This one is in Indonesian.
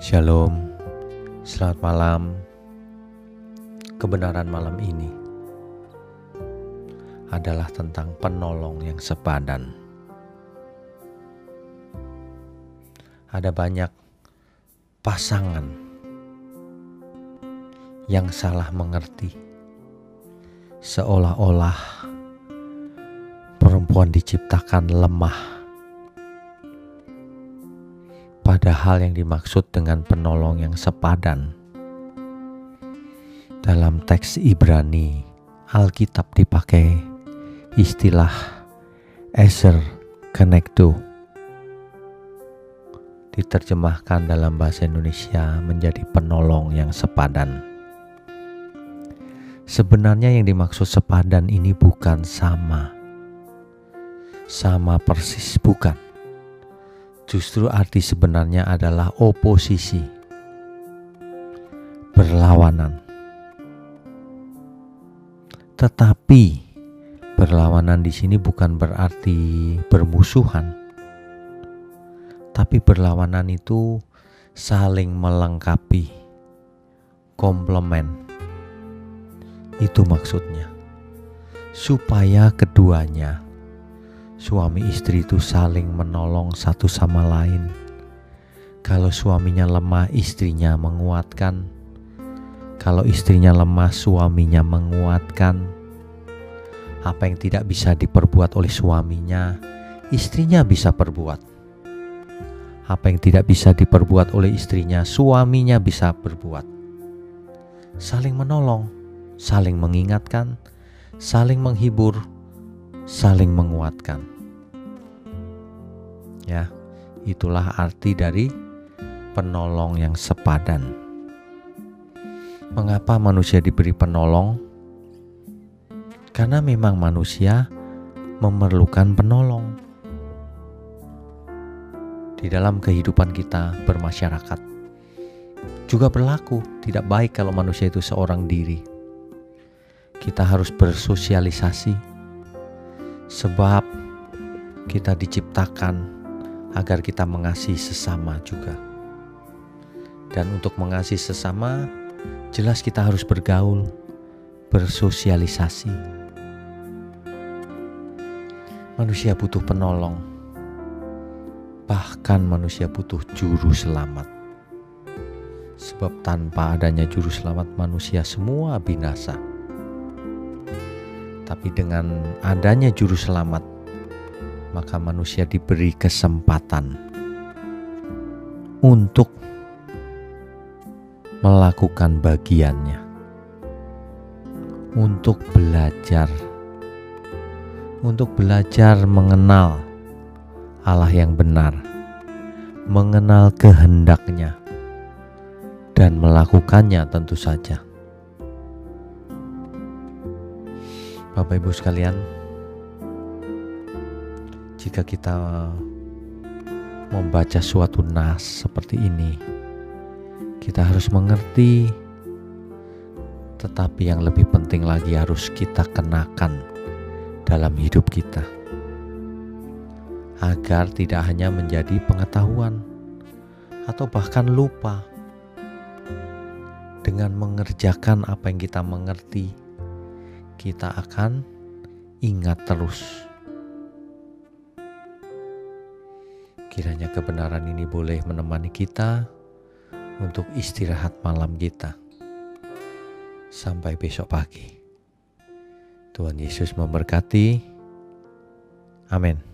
Shalom, selamat malam. Kebenaran malam ini adalah tentang penolong yang sepadan. Ada banyak pasangan yang salah mengerti, seolah-olah perempuan diciptakan lemah Padahal yang dimaksud dengan penolong yang sepadan dalam teks Ibrani Alkitab dipakai istilah Eser Kenektu diterjemahkan dalam bahasa Indonesia menjadi penolong yang sepadan. Sebenarnya yang dimaksud sepadan ini bukan sama. Sama persis bukan justru arti sebenarnya adalah oposisi, berlawanan. Tetapi berlawanan di sini bukan berarti bermusuhan, tapi berlawanan itu saling melengkapi, komplement. Itu maksudnya, supaya keduanya suami istri itu saling menolong satu sama lain. Kalau suaminya lemah, istrinya menguatkan. Kalau istrinya lemah, suaminya menguatkan. Apa yang tidak bisa diperbuat oleh suaminya, istrinya bisa perbuat. Apa yang tidak bisa diperbuat oleh istrinya, suaminya bisa berbuat. Saling menolong, saling mengingatkan, saling menghibur, saling menguatkan. Ya, itulah arti dari penolong yang sepadan. Mengapa manusia diberi penolong? Karena memang manusia memerlukan penolong di dalam kehidupan kita bermasyarakat. Juga berlaku tidak baik kalau manusia itu seorang diri. Kita harus bersosialisasi, sebab kita diciptakan agar kita mengasihi sesama juga. Dan untuk mengasihi sesama, jelas kita harus bergaul, bersosialisasi. Manusia butuh penolong, bahkan manusia butuh juru selamat. Sebab tanpa adanya juru selamat manusia semua binasa tapi dengan adanya juru selamat, maka manusia diberi kesempatan untuk melakukan bagiannya, untuk belajar, untuk belajar mengenal Allah yang benar, mengenal kehendaknya, dan melakukannya tentu saja. Bapak Ibu sekalian, jika kita membaca suatu nas seperti ini, kita harus mengerti, tetapi yang lebih penting lagi harus kita kenakan dalam hidup kita, agar tidak hanya menjadi pengetahuan atau bahkan lupa dengan mengerjakan apa yang kita mengerti kita akan ingat terus. Kiranya kebenaran ini boleh menemani kita untuk istirahat malam kita. Sampai besok pagi. Tuhan Yesus memberkati. Amin.